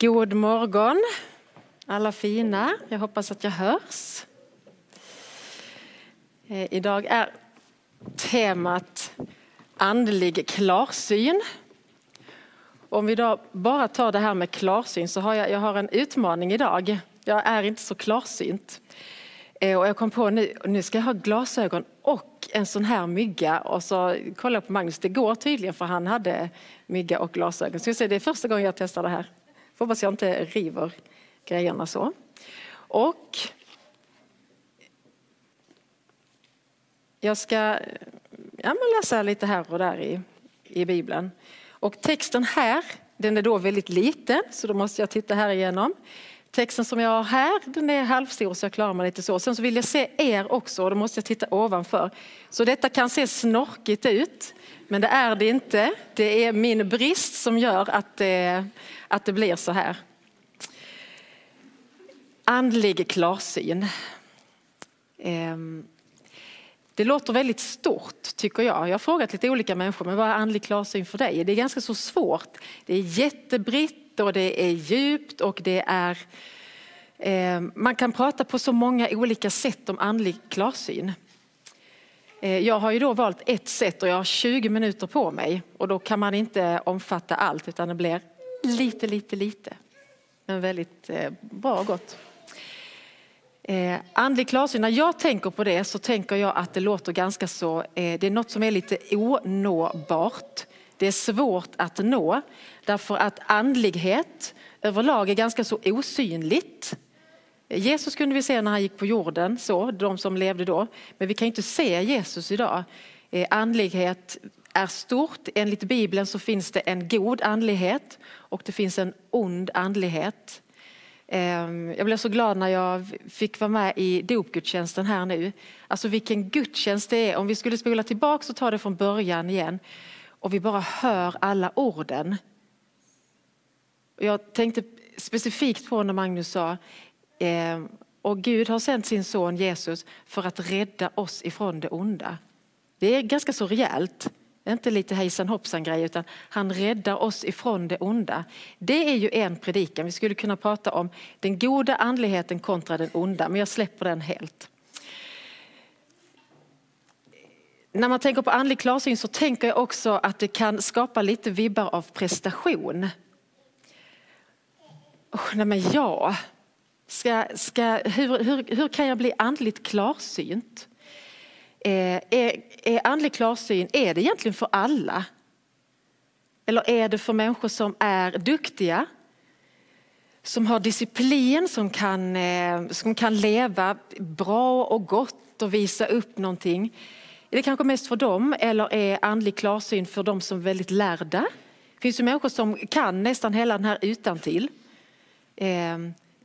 God morgon alla fina. Jag hoppas att jag hörs. Eh, idag är temat andlig klarsyn. Om vi då bara tar det här med klarsyn så har jag, jag har en utmaning idag. Jag är inte så klarsynt. Eh, och jag kom på nu, nu ska jag ha glasögon och en sån här mygga. Och så kollade jag på Magnus, det går tydligen för han hade mygga och glasögon. Så jag säger, det är första gången jag testar det här. Hoppas jag inte river grejerna så. Och jag ska ja, men läsa lite här och där i, i Bibeln. Och texten här, den är då väldigt liten så då måste jag titta här igenom. Texten som jag har här, den är halvstor så jag klarar mig lite så. Sen så vill jag se er också och då måste jag titta ovanför. Så detta kan se snorkigt ut, men det är det inte. Det är min brist som gör att det, att det blir så här. Andlig klarsyn. Ehm, det låter väldigt stort tycker jag. Jag har frågat lite olika människor, men vad är andlig klarsyn för dig? Det är ganska så svårt. Det är jättebritt och det är djupt och det är... Eh, man kan prata på så många olika sätt om andlig klarsyn. Eh, jag har ju då valt ett sätt och jag har 20 minuter på mig och då kan man inte omfatta allt utan det blir lite, lite, lite. Men väldigt eh, bra och gott. Eh, andlig klarsyn, när jag tänker på det så tänker jag att det låter ganska så, eh, det är något som är lite onåbart. Det är svårt att nå därför att andlighet överlag är ganska så osynligt. Jesus kunde vi se när han gick på jorden, så, de som levde då. Men vi kan inte se Jesus idag. Eh, andlighet är stort. Enligt Bibeln så finns det en god andlighet och det finns en ond andlighet. Ehm, jag blev så glad när jag fick vara med i dopgudstjänsten här nu. Alltså vilken gudstjänst det är. Om vi skulle spola tillbaka och ta det från början igen och vi bara hör alla orden. Jag tänkte specifikt på när Magnus sa ehm, och Gud har sänt sin son Jesus för att rädda oss ifrån det onda. Det är ganska så rejält. Inte lite hejsan hoppsan grej utan han räddar oss ifrån det onda. Det är ju en predikan. Vi skulle kunna prata om den goda andligheten kontra den onda men jag släpper den helt. När man tänker på andlig klarsyn så tänker jag också att det kan skapa lite vibbar av prestation. Oh, nej men ja, ska, ska, hur, hur, hur kan jag bli andligt klarsynt? Eh, är, är andlig klarsyn, är det egentligen för alla? Eller är det för människor som är duktiga? Som har disciplin, som kan, eh, som kan leva bra och gott och visa upp någonting. Är det kanske mest för dem eller är andlig klarsyn för de som är väldigt lärda? Det finns ju människor som kan nästan hela den här utantill. till. Eh,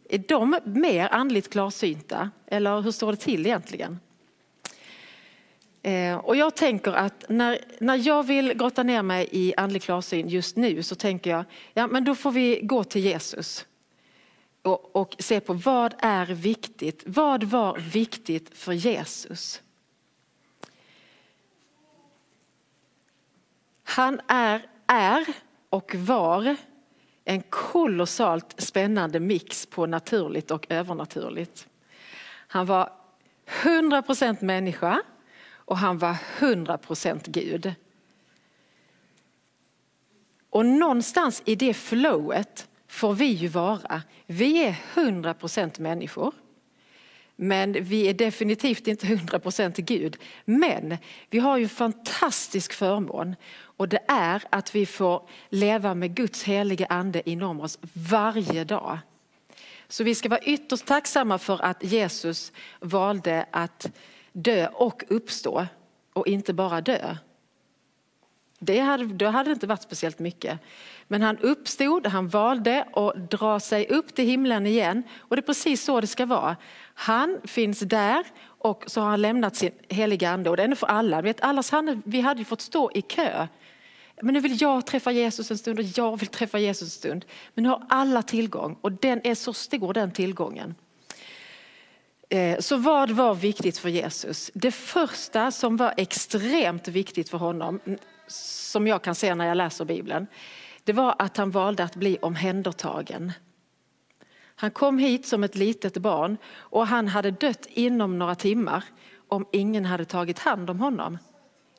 är de mer andligt klarsynta eller hur står det till egentligen? Eh, Och jag tänker att när, när jag vill grotta ner mig i andlig klarsyn just nu så tänker jag, ja men då får vi gå till Jesus. Och, och se på vad är viktigt, vad var viktigt för Jesus? Han är, är och var en kolossalt spännande mix på naturligt och övernaturligt. Han var 100% människa och han var 100% Gud. Och någonstans i det flowet får vi ju vara. Vi är 100% människor. Men vi är definitivt inte 100% Gud. Men vi har ju en fantastisk förmån och det är att vi får leva med Guds heliga ande inom oss varje dag. Så vi ska vara ytterst tacksamma för att Jesus valde att dö och uppstå och inte bara dö. Det hade, då hade det inte varit speciellt mycket. Men han uppstod, han valde att dra sig upp till himlen igen. Och det är precis så det ska vara. Han finns där och så har han lämnat sin heliga ande. Och det är för alla. Vet, allas hand, vi hade ju fått stå i kö. Men nu vill jag träffa Jesus en stund och jag vill träffa Jesus en stund. Men nu har alla tillgång och den är så stor den tillgången. Eh, så vad var viktigt för Jesus? Det första som var extremt viktigt för honom, som jag kan se när jag läser Bibeln, det var att han valde att bli omhändertagen. Han kom hit som ett litet barn och han hade dött inom några timmar om ingen hade tagit hand om honom.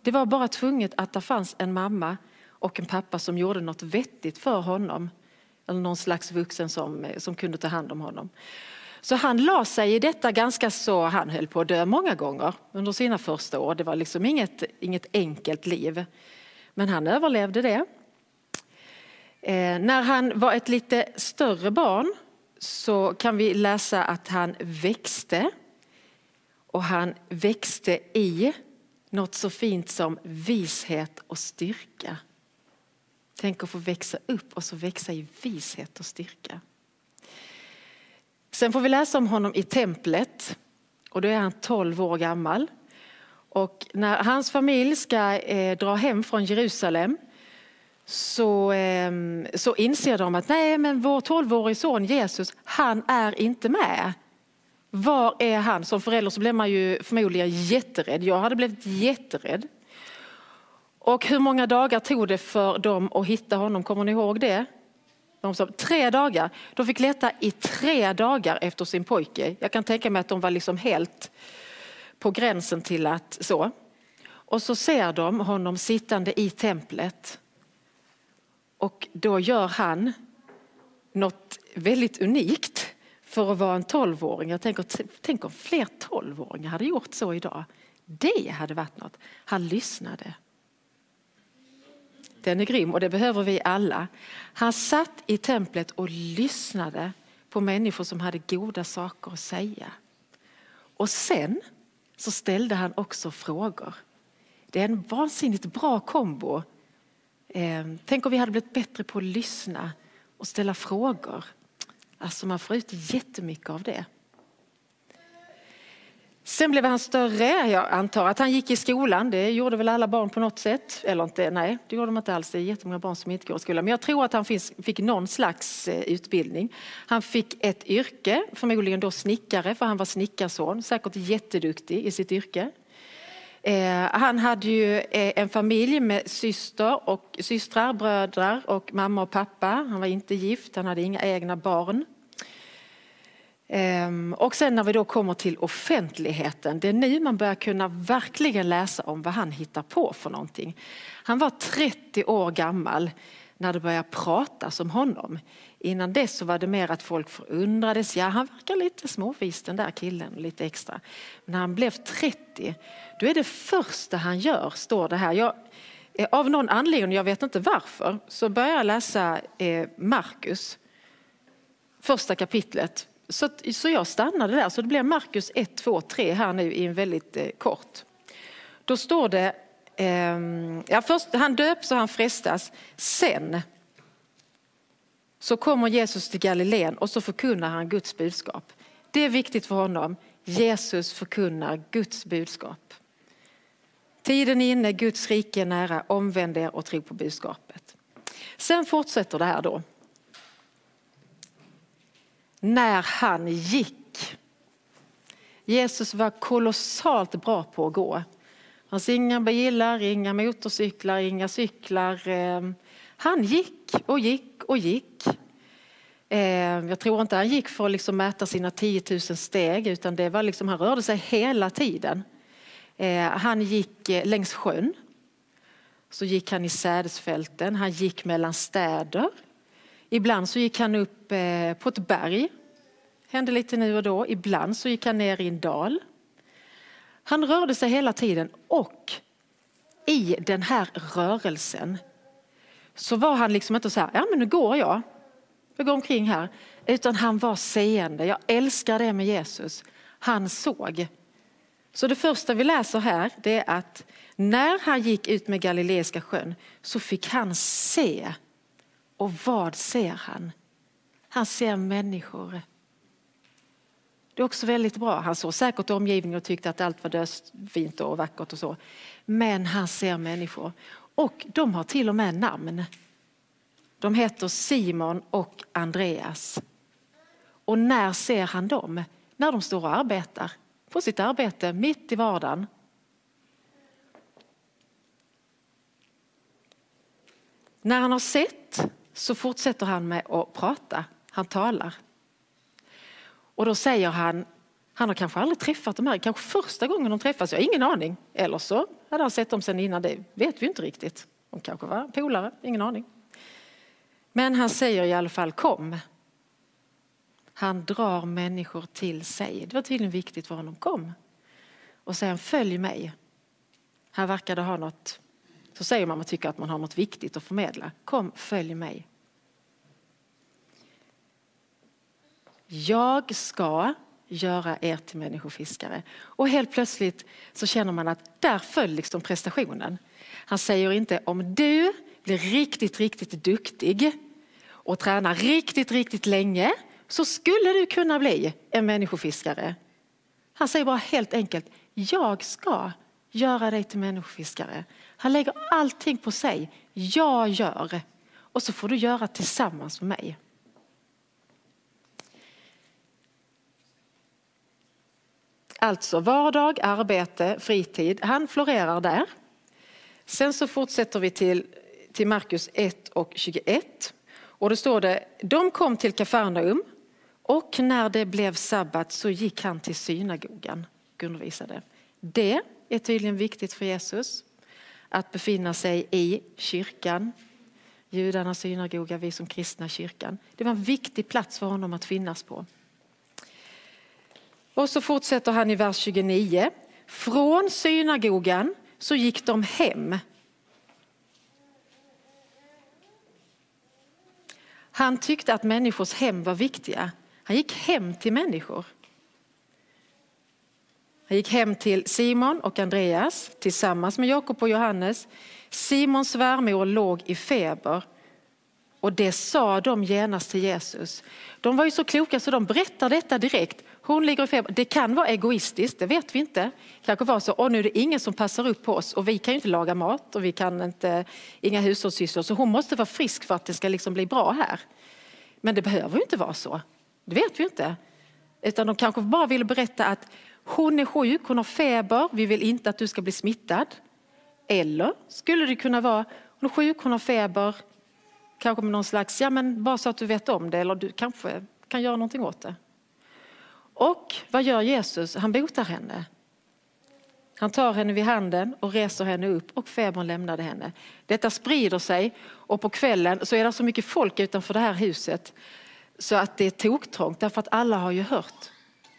Det var bara tvunget att det fanns en mamma och en pappa som gjorde något vettigt för honom. Eller någon slags vuxen som, som kunde ta hand om honom. Så han la sig i detta ganska så, han höll på att dö många gånger under sina första år. Det var liksom inget, inget enkelt liv. Men han överlevde det. Eh, när han var ett lite större barn så kan vi läsa att han växte. Och han växte i något så fint som vishet och styrka. Tänk att få växa upp och så växa i vishet och styrka. Sen får vi läsa om honom i templet och då är han 12 år gammal. Och när hans familj ska eh, dra hem från Jerusalem så, eh, så inser de att nej, men vår 12-årige son Jesus, han är inte med. Var är han? Som förälder så blir man ju förmodligen jätterädd. Jag hade blivit jätterädd. Och hur många dagar tog det för dem att hitta honom? Kommer ni ihåg det? De sa, tre dagar. De fick leta i tre dagar efter sin pojke. Jag kan tänka mig att de var liksom helt på gränsen till att så. Och så ser de honom sittande i templet. Och då gör han något väldigt unikt för att vara en tolvåring. Jag tänker, tänk om fler tolvåringar hade gjort så idag. Det hade varit något. Han lyssnade. Den är grym och det behöver vi alla. Han satt i templet och lyssnade på människor som hade goda saker att säga. Och sen så ställde han också frågor. Det är en vansinnigt bra kombo. Eh, tänk om vi hade blivit bättre på att lyssna och ställa frågor. Alltså man får ut jättemycket av det. Sen blev han större. Jag antar att han gick i skolan. Det gjorde väl alla barn på något sätt. Eller inte, nej, det gjorde de inte alls. Det är jättemånga barn som inte går i skolan. Men jag tror att han fick någon slags eh, utbildning. Han fick ett yrke, förmodligen då snickare, för han var snickarson. Säkert jätteduktig i sitt yrke. Eh, han hade ju eh, en familj med syster och systrar, bröder och mamma och pappa. Han var inte gift, han hade inga egna barn. Ehm, och sen när vi då kommer till offentligheten, det är nu man börjar kunna verkligen läsa om vad han hittar på för någonting. Han var 30 år gammal när det började pratas om honom. Innan dess så var det mer att folk förundrades. Ja, han verkar lite småvis den där killen, lite extra. Men när han blev 30, då är det första han gör, står det här. Jag, eh, av någon anledning, jag vet inte varför, så börjar jag läsa eh, Markus, första kapitlet så, så jag stannade där. Så det blir Markus 1, 2, 3 här nu i en väldigt eh, kort. Då står det, eh, ja, först, han döps och han frestas. Sen så kommer Jesus till Galileen och så förkunnar han Guds budskap. Det är viktigt för honom. Jesus förkunnar Guds budskap. Tiden är inne, Guds rike är nära, omvänd er och tro på budskapet. Sen fortsätter det här då när han gick. Jesus var kolossalt bra på att gå. Det fanns inga bilar, inga motorcyklar, inga cyklar. Ehm, han gick och gick och gick. Ehm, jag tror inte han gick för att liksom mäta sina 10 000 steg utan det var liksom, han rörde sig hela tiden. Ehm, han gick eh, längs sjön. Så gick han i sädesfälten, han gick mellan städer. Ibland så gick han upp eh, på ett berg. Hände lite nu och då. Ibland så gick han ner i en dal. Han rörde sig hela tiden och i den här rörelsen så var han liksom inte så här, ja men nu går jag. Jag går omkring här. Utan han var seende. Jag älskar det med Jesus. Han såg. Så det första vi läser här det är att När han gick ut med Galileiska sjön så fick han se. Och vad ser han? Han ser människor. Det är också väldigt bra. Han såg säkert omgivningen och tyckte att allt var dödsfint och vackert och så. Men han ser människor. Och de har till och med namn. De heter Simon och Andreas. Och när ser han dem? När de står och arbetar på sitt arbete mitt i vardagen. När han har sett så fortsätter han med att prata. Han talar. Och då säger han, han har kanske aldrig träffat de här, kanske första gången de träffas, jag har ingen aning. Eller så hade han sett dem sen innan, det vet vi inte riktigt. De kanske var polare, ingen aning. Men han säger i alla fall kom. Han drar människor till sig. Det var tydligen viktigt för honom. Kom. Och säger följ mig. han verkade ha något, så säger man man tycker att man har något viktigt att förmedla. Kom, följ mig. Jag ska göra er till människofiskare. Och helt plötsligt så känner man att där föll liksom prestationen. Han säger inte om du blir riktigt, riktigt duktig och tränar riktigt, riktigt länge så skulle du kunna bli en människofiskare. Han säger bara helt enkelt, jag ska göra dig till människofiskare. Han lägger allting på sig. Jag gör. Och så får du göra tillsammans med mig. Alltså vardag, arbete, fritid. Han florerar där. Sen så fortsätter vi till, till Markus 1 och 21. Och då står det, de kom till Kafarnaum och när det blev sabbat så gick han till synagogan och undervisade. Det är tydligen viktigt för Jesus att befinna sig i kyrkan. Judarnas synagoga, vi som kristna kyrkan. Det var en viktig plats för honom att finnas på. Och så fortsätter han i vers 29. Från synagogan så gick de hem. Han tyckte att människors hem var viktiga. Han gick hem till människor. Han gick hem till Simon och Andreas tillsammans med Jakob och Johannes. Simons svärmor låg i feber och det sa de genast till Jesus. De var ju så kloka så de berättar detta direkt. Hon ligger i feber. Det kan vara egoistiskt, det vet vi inte. kanske var så, och nu är det ingen som passar upp på oss och vi kan ju inte laga mat och vi kan inte, inga hushållssysslor. Så hon måste vara frisk för att det ska liksom bli bra här. Men det behöver ju inte vara så. Det vet vi inte. Utan de kanske bara ville berätta att hon är sjuk, hon har feber, vi vill inte att du ska bli smittad. Eller skulle det kunna vara, hon är sjuk, hon har feber, kanske med någon slags, ja men bara så att du vet om det eller du kanske kan göra någonting åt det. Och vad gör Jesus? Han botar henne. Han tar henne vid handen och reser henne upp och febern lämnade henne. Detta sprider sig och på kvällen så är det så mycket folk utanför det här huset så att det är toktrångt därför att alla har ju hört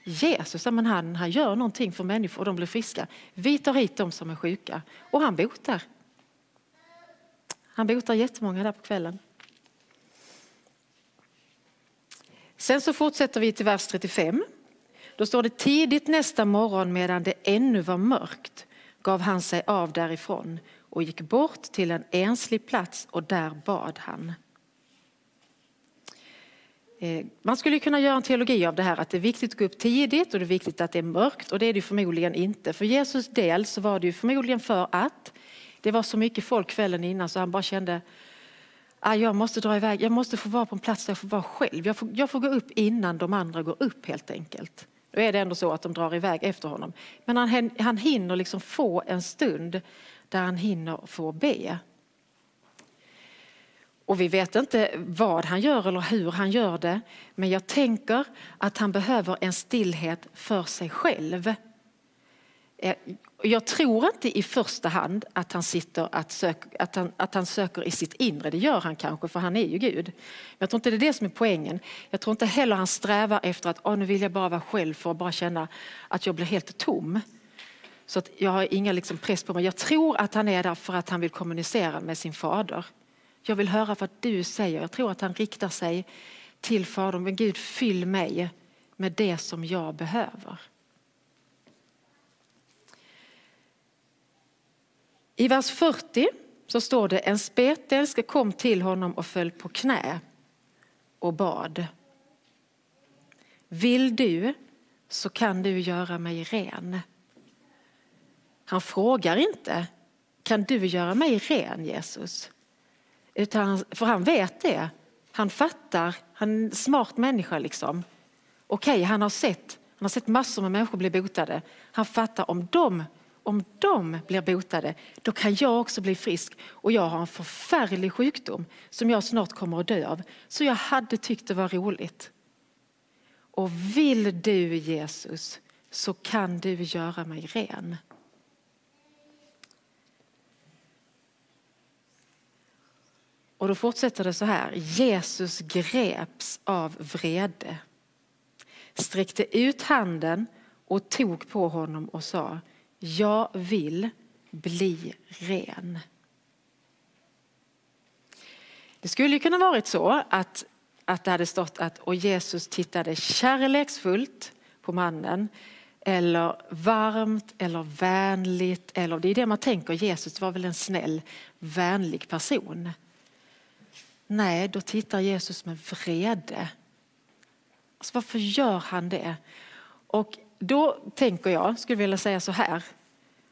Jesus, men han, han gör någonting för människor och de blir friska. Vi tar hit de som är sjuka och han botar. Han botar jättemånga där på kvällen. Sen så fortsätter vi till vers 35. Då står det tidigt nästa morgon medan det ännu var mörkt gav han sig av därifrån och gick bort till en enslig plats och där bad han. Eh, man skulle kunna göra en teologi av det här att det är viktigt att gå upp tidigt och det är viktigt att det är mörkt och det är det förmodligen inte. För Jesus del så var det ju förmodligen för att det var så mycket folk kvällen innan så han bara kände ah, jag måste dra iväg, jag måste få vara på en plats där jag får vara själv. Jag får, jag får gå upp innan de andra går upp helt enkelt. Då är det ändå så att de drar iväg efter honom. Men han, han hinner liksom få en stund där han hinner få be. Och vi vet inte vad han gör eller hur han gör det. Men jag tänker att han behöver en stillhet för sig själv. Eh, jag tror inte i första hand att han, sitter att, sök, att, han, att han söker i sitt inre. Det gör han kanske, för han är ju Gud. Men jag tror inte det är det som är poängen. Jag tror inte heller han strävar efter att oh, nu vill jag bara vara själv för att bara känna att jag blir helt tom. Så att jag har inga liksom press på mig. Jag tror att han är där för att han vill kommunicera med sin fader. Jag vill höra vad du säger. Jag tror att han riktar sig till Fadern. Men Gud, fyll mig med det som jag behöver. I vers 40 så står det en spetälska kom till honom och föll på knä och bad. Vill du så kan du göra mig ren. Han frågar inte, kan du göra mig ren Jesus? Utan, för han vet det. Han fattar, han är en smart människa liksom. Okej, han har sett, han har sett massor med människor bli botade. Han fattar om de, om de blir botade, då kan jag också bli frisk. Och jag har en förfärlig sjukdom som jag snart kommer att dö av. Så jag hade tyckt det var roligt. Och vill du Jesus så kan du göra mig ren. Och då fortsätter det så här. Jesus greps av vrede, sträckte ut handen och tog på honom och sa Jag vill bli ren. Det skulle kunna varit så att, att det hade stått att och Jesus tittade kärleksfullt på mannen eller varmt eller vänligt. Eller, det är det man tänker, Jesus var väl en snäll, vänlig person. Nej, då tittar Jesus med vrede. Alltså, varför gör han det? Och då tänker jag, skulle vilja säga så här,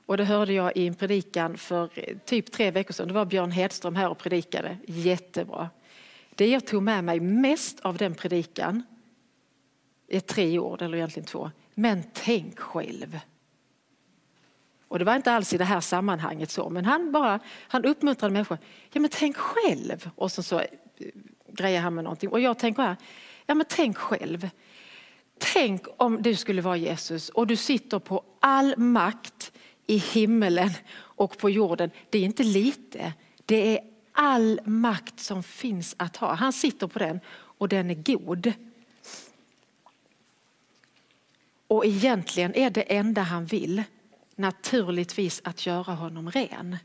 och det hörde jag i en predikan för eh, typ tre veckor sedan. Det var Björn Hedström här och predikade. Jättebra. Det jag tog med mig mest av den predikan är tre ord, eller egentligen två. Men tänk själv. Och det var inte alls i det här sammanhanget så, men han bara han uppmuntrade människor. Ja men tänk själv. Och så, så eh, grejer han med någonting. Och jag tänker här, ja men tänk själv. Tänk om du skulle vara Jesus och du sitter på all makt i himmelen och på jorden. Det är inte lite, det är all makt som finns att ha. Han sitter på den och den är god. Och egentligen är det enda han vill naturligtvis att göra honom ren.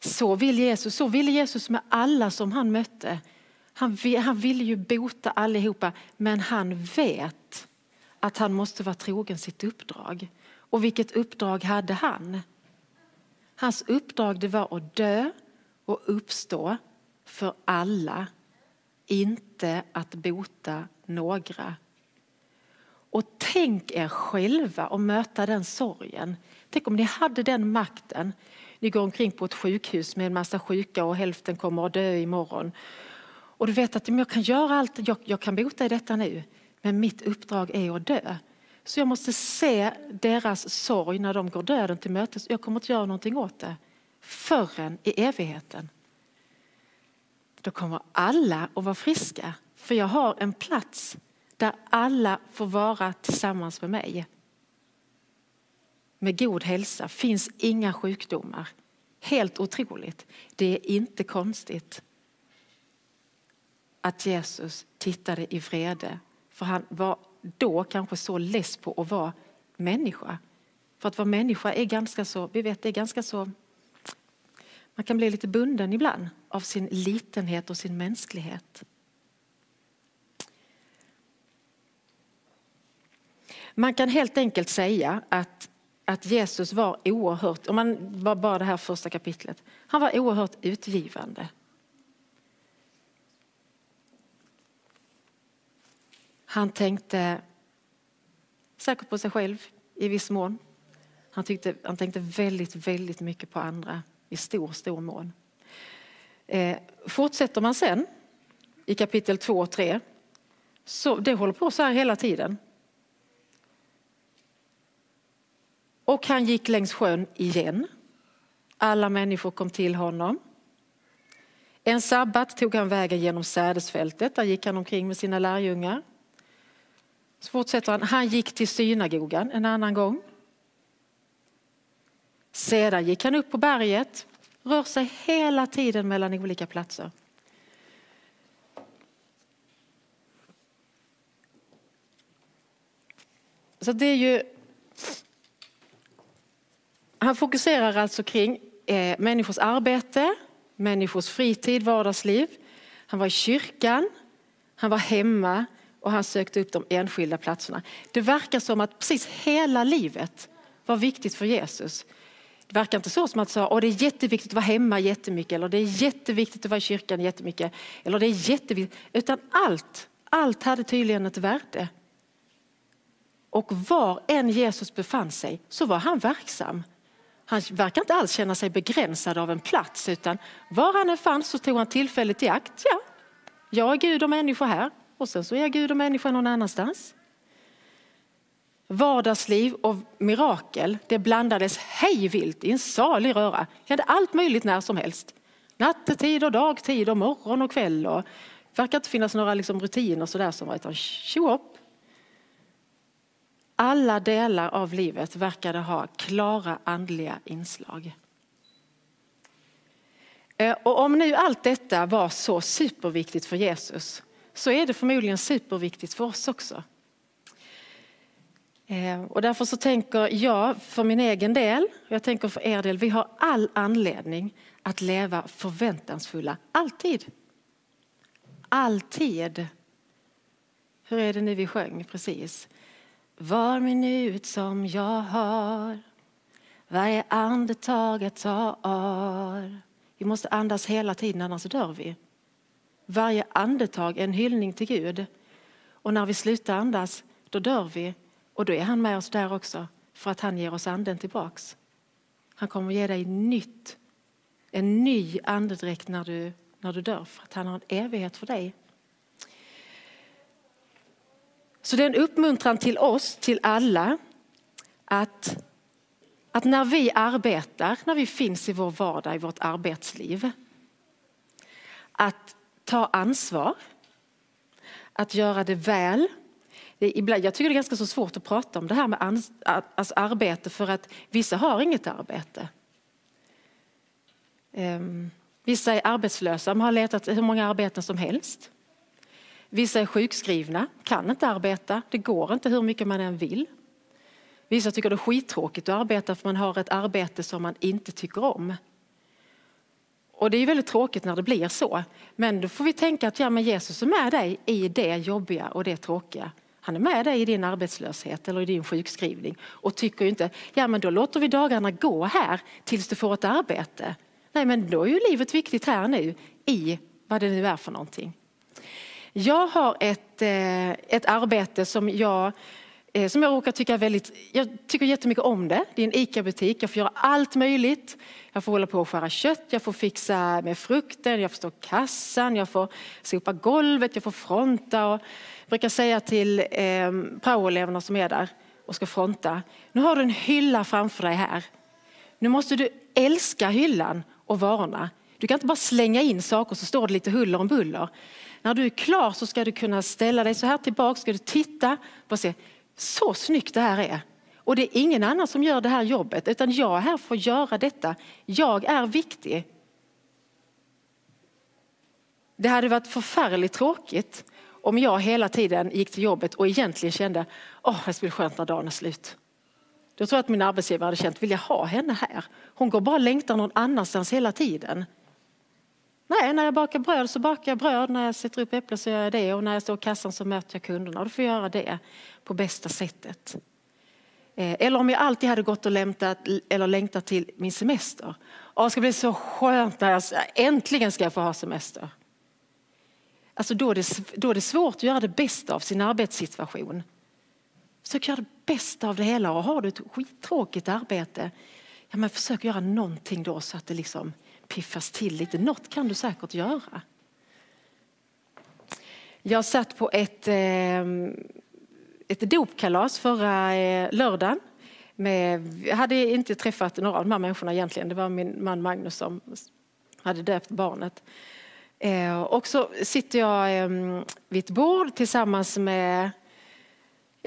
Så vill Jesus, så ville Jesus med alla som han mötte. Han, han ville ju bota allihopa men han vet att han måste vara trogen sitt uppdrag. Och vilket uppdrag hade han? Hans uppdrag det var att dö och uppstå för alla, inte att bota några tänk er själva och möta den sorgen. Tänk om ni hade den makten. Ni går omkring på ett sjukhus med en massa sjuka och hälften kommer att dö imorgon. Och du vet att jag kan göra allt, jag, jag kan bota i detta nu. Men mitt uppdrag är att dö. Så jag måste se deras sorg när de går döden till mötes. Jag kommer inte göra någonting åt det förrän i evigheten. Då kommer alla att vara friska. För jag har en plats där alla får vara tillsammans med mig. Med god hälsa, finns inga sjukdomar. Helt otroligt. Det är inte konstigt att Jesus tittade i vrede. För han var då kanske så less på att vara människa. För att vara människa är ganska så, vi vet det är ganska så, man kan bli lite bunden ibland av sin litenhet och sin mänsklighet. Man kan helt enkelt säga att, att Jesus var oerhört, om man bara det här första kapitlet, han var oerhört utgivande. Han tänkte säkert på sig själv i viss mån. Han, tyckte, han tänkte väldigt, väldigt mycket på andra i stor, stor mån. Eh, fortsätter man sen i kapitel 2 och 3, så det håller på så här hela tiden. Och han gick längs sjön igen. Alla människor kom till honom. En sabbat tog han vägen genom sädesfältet. Där gick han omkring med sina lärjungar. Så fortsätter han. Han gick till synagogan en annan gång. Sedan gick han upp på berget. Rör sig hela tiden mellan olika platser. Så det är ju han fokuserar alltså kring eh, människors arbete, människors fritid, vardagsliv. Han var i kyrkan, han var hemma och han sökte upp de enskilda platserna. Det verkar som att precis hela livet var viktigt för Jesus. Det verkar inte så som att säga, att det är jätteviktigt att vara hemma jättemycket eller det är jätteviktigt att vara i kyrkan jättemycket. Eller det är jätteviktigt. Utan allt, allt hade tydligen ett värde. Och var än Jesus befann sig så var han verksam. Han verkar inte alls känna sig begränsad av en plats utan var han än fanns så tog han tillfället i akt. Ja, jag är Gud och människa här och sen så är jag Gud och människa någon annanstans. Vardagsliv och mirakel det blandades hejvilt i en salig röra. Det hände allt möjligt när som helst. Nattetid och dagtid och morgon och kväll. Och det verkar inte finnas några liksom rutiner sådär som var utan tjo alla delar av livet verkade ha klara andliga inslag. Eh, och om nu allt detta var så superviktigt för Jesus så är det förmodligen superviktigt för oss också. Eh, och därför så tänker jag för min egen del, och jag tänker för er del, vi har all anledning att leva förväntansfulla, alltid. Alltid. Hur är det nu vi sjöng precis? Var minut som jag har, varje andetag jag tar. Vi måste andas hela tiden, annars dör vi. Varje andetag är en hyllning till Gud. Och när vi slutar andas, då dör vi. Och då är han med oss där också, för att han ger oss anden tillbaks. Han kommer ge dig nytt, en ny andedräkt när du, när du dör, för att han har en evighet för dig. Så det är en uppmuntran till oss, till alla, att, att när vi arbetar, när vi finns i vår vardag, i vårt arbetsliv, att ta ansvar, att göra det väl, det ibland, jag tycker det är ganska så svårt att prata om det här med ans, alltså arbete för att vissa har inget arbete. Um, vissa är arbetslösa, de har letat hur många arbeten som helst. Vissa är sjukskrivna, kan inte arbeta, det går inte hur mycket man än vill. Vissa tycker det är skittråkigt att arbeta för man har ett arbete som man inte tycker om. Och det är väldigt tråkigt när det blir så. Men då får vi tänka att ja, men Jesus är med dig i det jobbiga och det tråkiga. Han är med dig i din arbetslöshet eller i din sjukskrivning och tycker inte, ja men då låter vi dagarna gå här tills du får ett arbete. Nej men då är ju livet viktigt här nu i vad det nu är för någonting. Jag har ett, eh, ett arbete som jag eh, som jag råkar tycka väldigt, jag tycker jättemycket om det. Det är en ICA-butik, jag får göra allt möjligt. Jag får hålla på och skära kött, jag får fixa med frukten, jag får stå kassan, jag får sopa golvet, jag får fronta. Och jag brukar säga till eh, praoeleverna som är där och ska fronta, nu har du en hylla framför dig här. Nu måste du älska hyllan och varorna. Du kan inte bara slänga in saker så står det lite huller om buller. När du är klar så ska du kunna ställa dig så här tillbaka, ska du titta och se, så snyggt det här är. Och det är ingen annan som gör det här jobbet utan jag är här för att göra detta. Jag är viktig. Det hade varit förfärligt tråkigt om jag hela tiden gick till jobbet och egentligen kände åh, det skulle bli skönt när dagen är slut. Då tror jag att min arbetsgivare hade känt, vill jag ha henne här? Hon går bara och längtar någon annanstans hela tiden. Nej, när jag bakar bröd så bakar jag bröd, när jag sätter upp äpplen så gör jag det och när jag står i kassan så möter jag kunderna och då får jag göra det på bästa sättet. Eh, eller om jag alltid hade gått och längtat, eller längtat till min semester. Åh, det ska bli så skönt när jag alltså, äntligen ska jag få ha semester. Alltså då, är det, då är det svårt att göra det bästa av sin arbetssituation. Försök göra det bästa av det hela och har du ett skittråkigt arbete, ja, men försök göra någonting då så att det liksom piffas till lite. Något kan du säkert göra. Jag satt på ett, ehm, ett dopkalas förra eh, lördagen. Med, jag hade inte träffat några av de här människorna egentligen. Det var min man Magnus som hade döpt barnet. Eh, och så sitter jag ehm, vid ett bord tillsammans med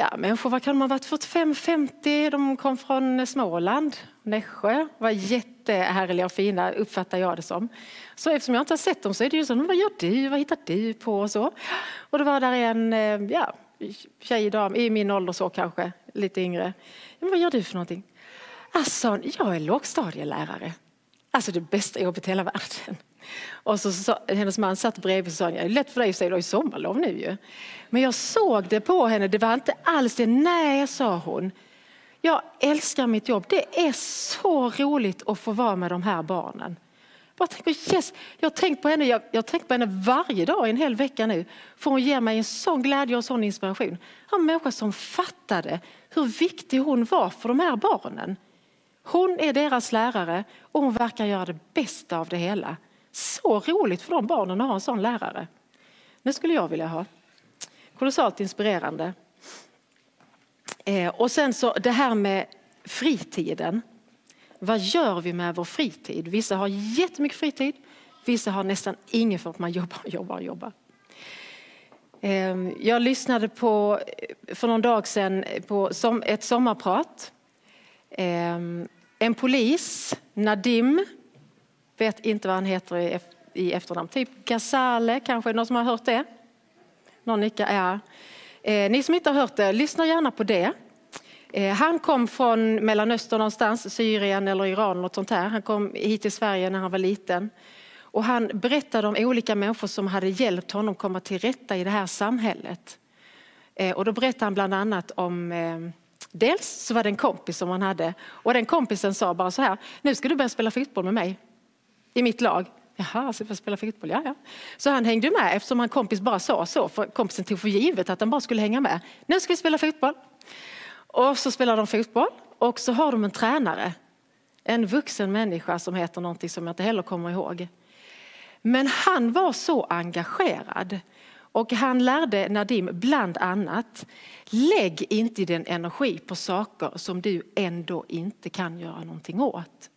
ja, människor, vad kan de ha varit, 45-50, de kom från Småland, Nässjö, var jättehärliga och fina uppfattar jag det som. Så eftersom jag inte har sett dem så är det ju så, vad gör du, vad hittar du på och så. Och det var där en eh, ja, tjej, dam, i min ålder så kanske, lite yngre. Men vad gör du för någonting? Alltså, jag är lågstadielärare. Alltså det bästa jobbet i hela världen. Och så, så hennes man satt bredvid och sa, det är lätt för dig att säga, du har ju sommarlov nu ju. Men jag såg det på henne, det var inte alls det. Nej, sa hon. Jag älskar mitt jobb. Det är så roligt att få vara med de här barnen. Jag, tänker, yes, jag har tänkt på henne, jag, jag tänkt på henne varje dag i en hel vecka nu. För hon ger mig en sån glädje och sån inspiration. En människa som fattade hur viktig hon var för de här barnen. Hon är deras lärare och hon verkar göra det bästa av det hela. Så roligt för de barnen att ha en sån lärare. Det skulle jag vilja ha. Kolossalt inspirerande. Eh, och sen så det här med fritiden. Vad gör vi med vår fritid? Vissa har jättemycket fritid, vissa har nästan ingen för att man jobbar, jobbar, jobbar. Ehm, jag lyssnade på, eh, för någon dag sedan på ett sommarprat. Ehm, en polis, Nadim, vet inte vad han heter i efternamn, typ Ghazale, kanske någon som har hört det? Någon nickar, ja. Eh, ni som inte har hört det, lyssna gärna på det. Eh, han kom från Mellanöstern någonstans, Syrien eller Iran. Något sånt här. Han kom hit till Sverige när han var liten. Och han berättade om olika människor som hade hjälpt honom komma till rätta i det här samhället. Eh, och då berättade han bland annat om eh, Dels så var det en kompis som han hade och den kompisen sa bara så här, nu ska du börja spela fotboll med mig i mitt lag. Jaha, ska jag spela fotboll? Ja, ja. Så han hängde med eftersom han kompis bara sa så, för kompisen tog för givet att han bara skulle hänga med. Nu ska vi spela fotboll. Och så spelar de fotboll och så har de en tränare. En vuxen människa som heter någonting som jag inte heller kommer ihåg. Men han var så engagerad och han lärde Nadim bland annat, lägg inte din energi på saker som du ändå inte kan göra någonting åt.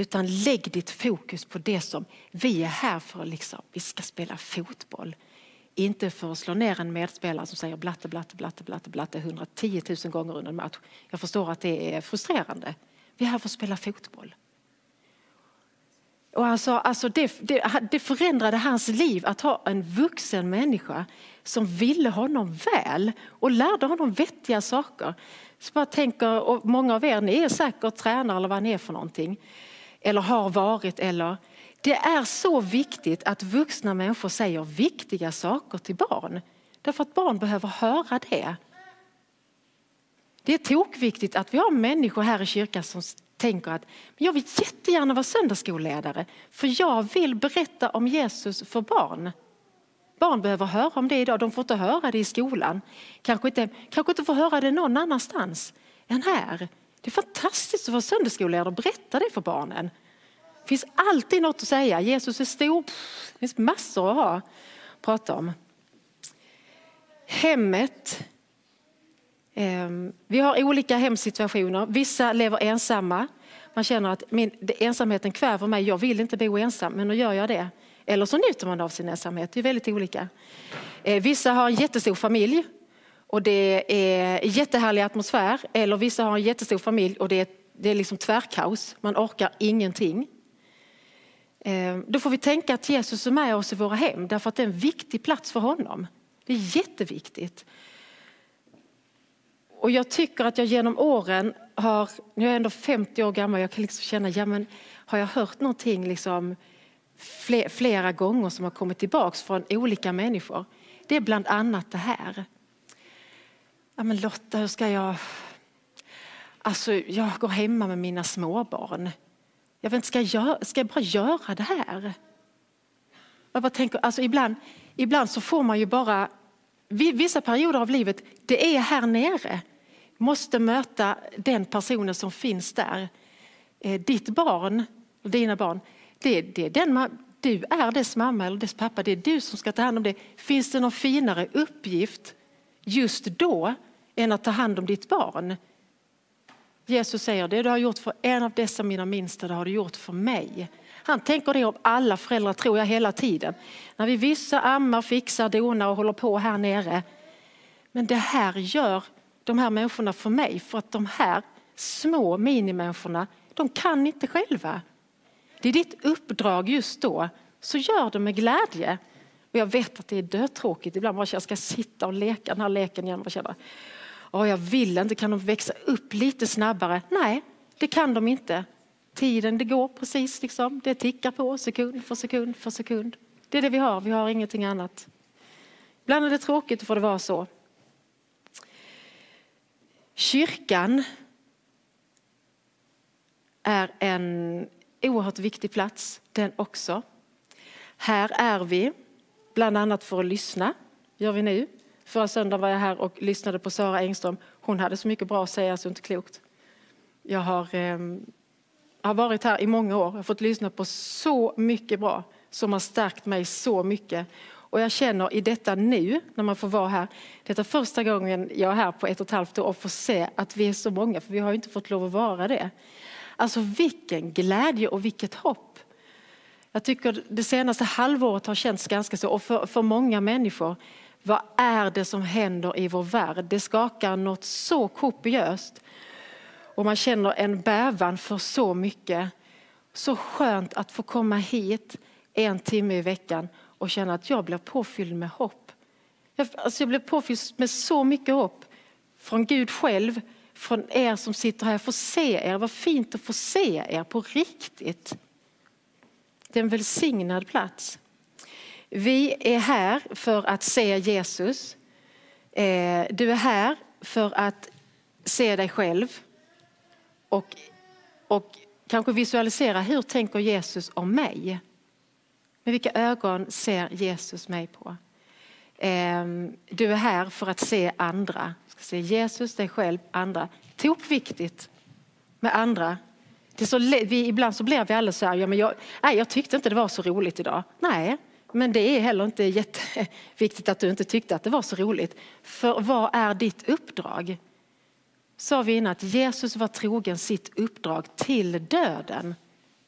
Utan lägg ditt fokus på det som vi är här för, liksom, vi ska spela fotboll. Inte för att slå ner en medspelare som säger blatte, blatte, blatte, blatte, blatte 110 000 gånger under en match. Jag förstår att det är frustrerande. Vi är här för att spela fotboll. Och alltså, alltså det, det, det förändrade hans liv att ha en vuxen människa som ville honom väl och lärde honom vettiga saker. Så bara tänker, och många av er ni är säkert tränare eller vad ni är för någonting. Eller har varit eller det är så viktigt att vuxna människor säger viktiga saker till barn. Därför att barn behöver höra det. Det är tokviktigt att vi har människor här i kyrkan som tänker att jag vill jättegärna vara söndagsskolledare för jag vill berätta om Jesus för barn. Barn behöver höra om det idag, de får inte höra det i skolan. Kanske inte, kanske inte får höra det någon annanstans än här. Det är fantastiskt att vara söndagsskollärare och berätta det för barnen. Det finns alltid något att säga. Jesus är stor. Det finns massor att ha, prata om. Hemmet. Ehm, vi har olika hemsituationer. Vissa lever ensamma. Man känner att min, ensamheten kväver mig. Jag vill inte bo ensam, men nu gör jag det. Eller så njuter man av sin ensamhet. Det är väldigt olika. Ehm, vissa har en jättestor familj och det är jättehärlig atmosfär. Eller vissa har en jättestor familj och det är, det är liksom tvärkaos. Man orkar ingenting. Eh, då får vi tänka att Jesus är med oss i våra hem därför att det är en viktig plats för honom. Det är jätteviktigt. Och jag tycker att jag genom åren har, nu är jag ändå 50 år gammal, jag kan liksom känna, ja men har jag hört någonting liksom flera gånger som har kommit tillbaks från olika människor? Det är bland annat det här. Ja men Lotta, hur ska jag... Alltså jag går hemma med mina småbarn. Jag vet inte, ska jag, göra, ska jag bara göra det här? Jag bara tänker, alltså ibland, ibland så får man ju bara, vissa perioder av livet, det är här nere. Måste möta den personen som finns där. Eh, ditt barn, och dina barn, det, det är den man... du är dess mamma eller dess pappa, det är du som ska ta hand om det. Finns det någon finare uppgift just då än att ta hand om ditt barn? Jesus säger det du har gjort för en av dessa mina minsta, det har du gjort för mig. Han tänker det om alla föräldrar tror jag hela tiden. När vi vissa ammar, fixar, donar och håller på här nere. Men det här gör de här människorna för mig för att de här små minimänniskorna, de kan inte själva. Det är ditt uppdrag just då, så gör det med glädje. Och jag vet att det är dötråkigt ibland, bara jag ska sitta och leka den här leken igen. Och känna, oh, jag vill inte, kan de växa upp lite snabbare? Nej, det kan de inte. Tiden det går precis, liksom. det tickar på sekund för sekund för sekund. Det är det vi har, vi har ingenting annat. Ibland är det tråkigt, får det vara så. Kyrkan är en oerhört viktig plats, den också. Här är vi, bland annat för att lyssna, gör vi nu. Förra söndagen var jag här och lyssnade på Sara Engström. Hon hade så mycket bra att säga så inte klokt. Jag har, eh, har varit här i många år. Jag har fått lyssna på så mycket bra som har stärkt mig så mycket. Och jag känner i detta nu, när man får vara här, detta är första gången jag är här på ett och ett halvt år och får se att vi är så många, för vi har ju inte fått lov att vara det. Alltså vilken glädje och vilket hopp. Jag tycker det senaste halvåret har känts ganska så, och för, för många människor, vad är det som händer i vår värld? Det skakar något så kopiöst. Och man känner en bävan för så mycket. Så skönt att få komma hit en timme i veckan och känna att jag blir påfylld med hopp. Jag, alltså jag blir påfylld med så mycket hopp från Gud själv, från er som sitter här. Jag får se er, vad fint att få se er på riktigt. Det är en välsignad plats. Vi är här för att se Jesus. Eh, du är här för att se dig själv och, och kanske visualisera hur tänker Jesus om mig? Med vilka ögon ser Jesus mig på? Eh, du är här för att se andra. ska se Jesus, dig själv, andra. Tokviktigt med andra. Det är så, vi, ibland så blir vi alldeles så här, ja, men jag, nej, jag tyckte inte det var så roligt idag. Nej, men det är heller inte jätteviktigt att du inte tyckte att det var så roligt. För vad är ditt uppdrag? Sa vi innan att Jesus var trogen sitt uppdrag till döden.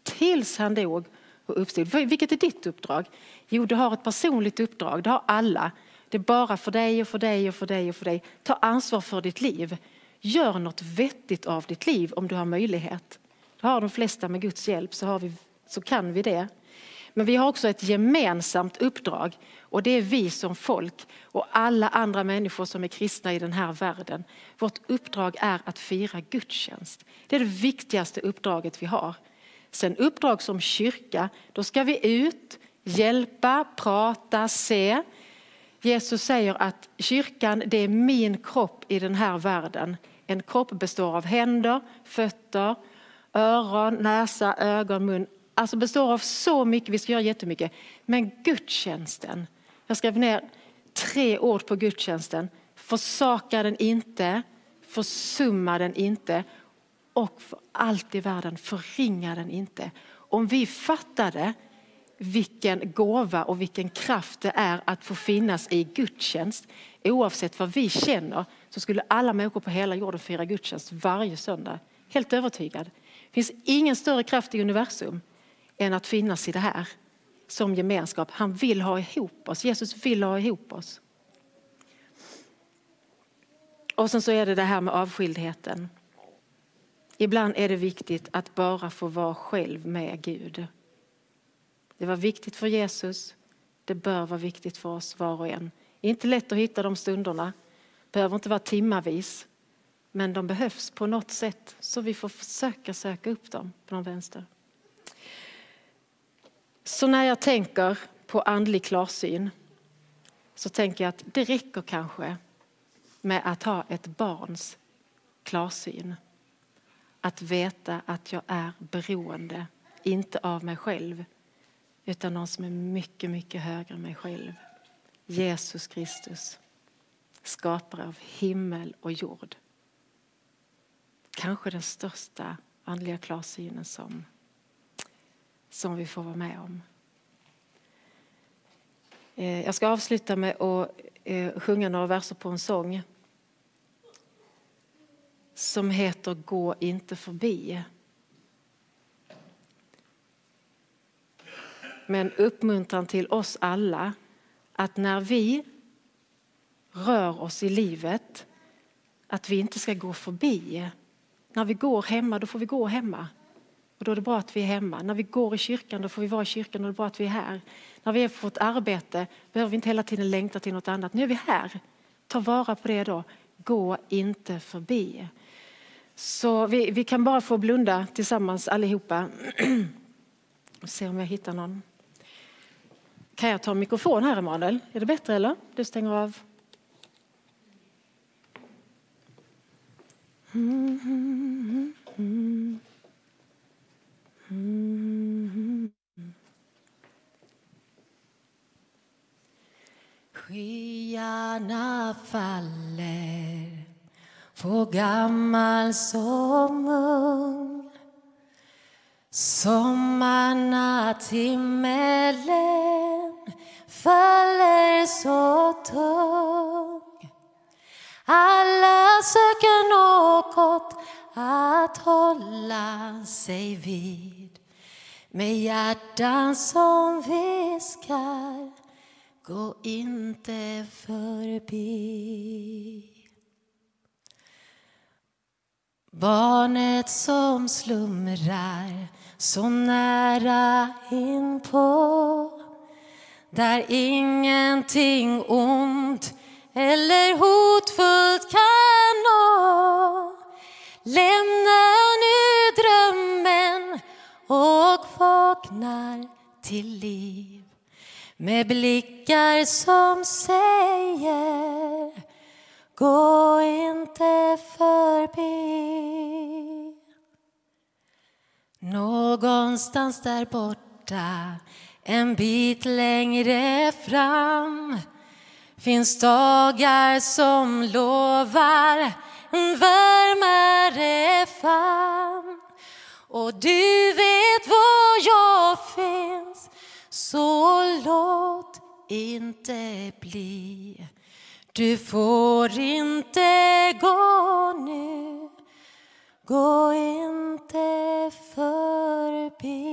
Tills han dog och uppstod. Vilket är ditt uppdrag? Jo, du har ett personligt uppdrag. Det har alla. Det är bara för dig och för dig och för dig och för dig. Ta ansvar för ditt liv. Gör något vettigt av ditt liv om du har möjlighet. Det har de flesta med Guds hjälp så, har vi, så kan vi det. Men vi har också ett gemensamt uppdrag och det är vi som folk och alla andra människor som är kristna i den här världen. Vårt uppdrag är att fira gudstjänst. Det är det viktigaste uppdraget vi har. Sen uppdrag som kyrka, då ska vi ut, hjälpa, prata, se. Jesus säger att kyrkan det är min kropp i den här världen. En kropp består av händer, fötter, öron, näsa, ögon, mun. Alltså består av så mycket, vi ska göra jättemycket. Men gudstjänsten, jag skrev ner tre ord på gudstjänsten. Försaka den inte, försumma den inte och för allt i världen förringa den inte. Om vi fattade vilken gåva och vilken kraft det är att få finnas i gudstjänst oavsett vad vi känner så skulle alla människor på hela jorden fira gudstjänst varje söndag. Helt övertygad. Det finns ingen större kraft i universum än att finnas i det här som gemenskap. Han vill ha ihop oss. Jesus vill ha ihop oss. Och sen så är det det här med avskildheten. Ibland är det viktigt att bara få vara själv med Gud. Det var viktigt för Jesus. Det bör vara viktigt för oss var och en. Det är Inte lätt att hitta de stunderna. Behöver inte vara timmavis. Men de behövs på något sätt så vi får försöka söka upp dem från vänster. Så när jag tänker på andlig klarsyn så tänker jag att det räcker kanske med att ha ett barns klarsyn. Att veta att jag är beroende, inte av mig själv utan någon som är mycket, mycket högre än mig själv. Jesus Kristus, skapare av himmel och jord. Kanske den största andliga klarsynen som, som vi får vara med om. Eh, jag ska avsluta med att eh, sjunga några verser på en sång som heter Gå inte förbi. Med uppmuntran till oss alla att när vi rör oss i livet att vi inte ska gå förbi. När vi går hemma, då får vi gå hemma. Och då är det bra att vi är hemma. När vi går i kyrkan, då får vi vara i kyrkan och det är bra att vi är här. När vi är på vårt arbete behöver vi inte hela tiden längta till något annat. Nu är vi här. Ta vara på det då. Gå inte förbi. Så vi, vi kan bara få blunda tillsammans allihopa. Och se om jag hittar någon. Kan jag ta en mikrofon här Emanuel? Är det bättre eller? Du stänger av. Mm, mm, mm. Skyarna faller på gammal som ung Sommarnatthimmelen faller så tung alla söker något att hålla sig vid. Med hjärtan som viskar gå inte förbi. Barnet som slumrar så nära inpå där ingenting ont eller hotfullt kan nå Lämna nu drömmen och vaknar till liv med blickar som säger gå inte förbi. Någonstans där borta, en bit längre fram finns dagar som lovar en varmare famn. Och du vet var jag finns så låt inte bli. Du får inte gå nu. Gå inte förbi.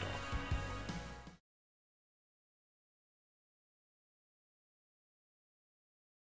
dag.